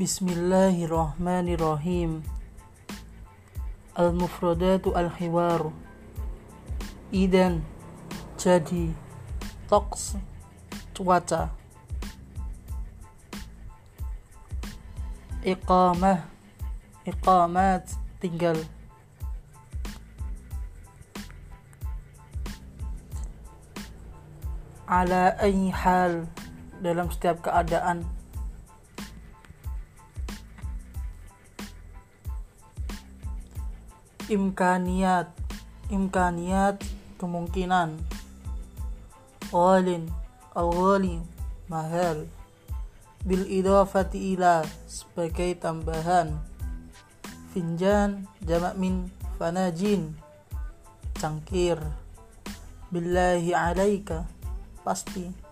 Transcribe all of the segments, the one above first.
Bismillahirrahmanirrahim. Al-mufradatu al-hiwaru Idan Jadi Toks Cuaca. Iqamah Iqamat Tinggal. Ala ayyi Dalam setiap keadaan imkaniyat imkaniyat kemungkinan. Ghalin al-ghali mahal. Bil idafati ila sebagai tambahan. Finjan jamak min fanajin. Cangkir. Billahi alaika pasti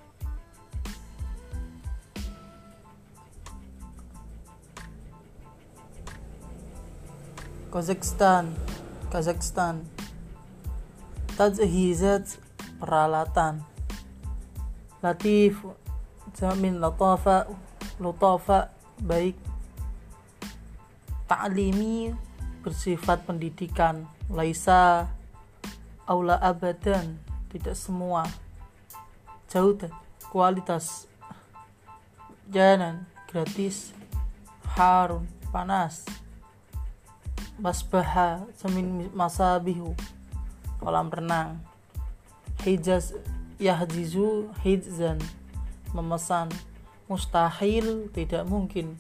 Kazakhstan. Kazakhstan. Tajhizat peralatan. Latif Jamin latafa Lutafa baik. Ta'limi bersifat pendidikan. Laisa Aula abadan. Tidak semua. Jauh kualitas. Jalan gratis. Harun panas masbaha semin masabihu kolam renang hijaz yahjizu hijzan memesan mustahil tidak mungkin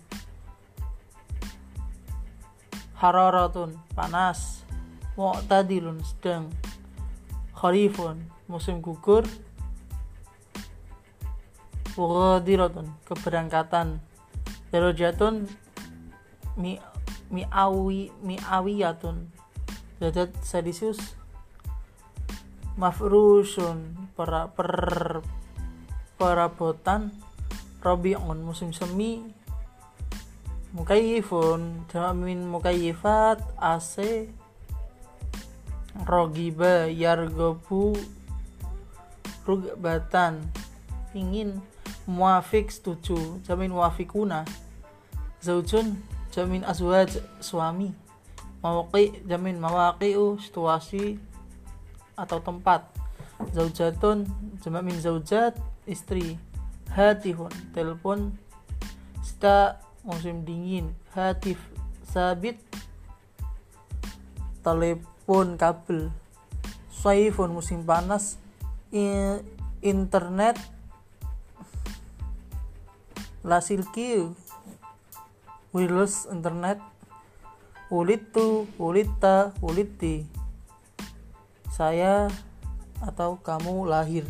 hararatun panas mu'tadilun sedang kharifun musim gugur Wadiratun keberangkatan darajatun mi mi'awi mi'awiyatun. Derajat Celsius mafrushun per, per perabotan Robi'un musim semi Mukayyifun. Jamin mukayyifat AC Rogiba Yargobu Rugbatan. Ingin muafik setuju Jamin muafikuna Zaujun jamin azwaj suami. Mawaqi jamin mawaqi'u situasi atau tempat. Zaujatun jamin zaujat istri. Hatifun telepon. Sta musim dingin. Hatif sabit. Telepon kabel. Saifun musim panas. Internet. Lasilki wireless internet. Ulitu ulita uliti. Saya atau kamu lahir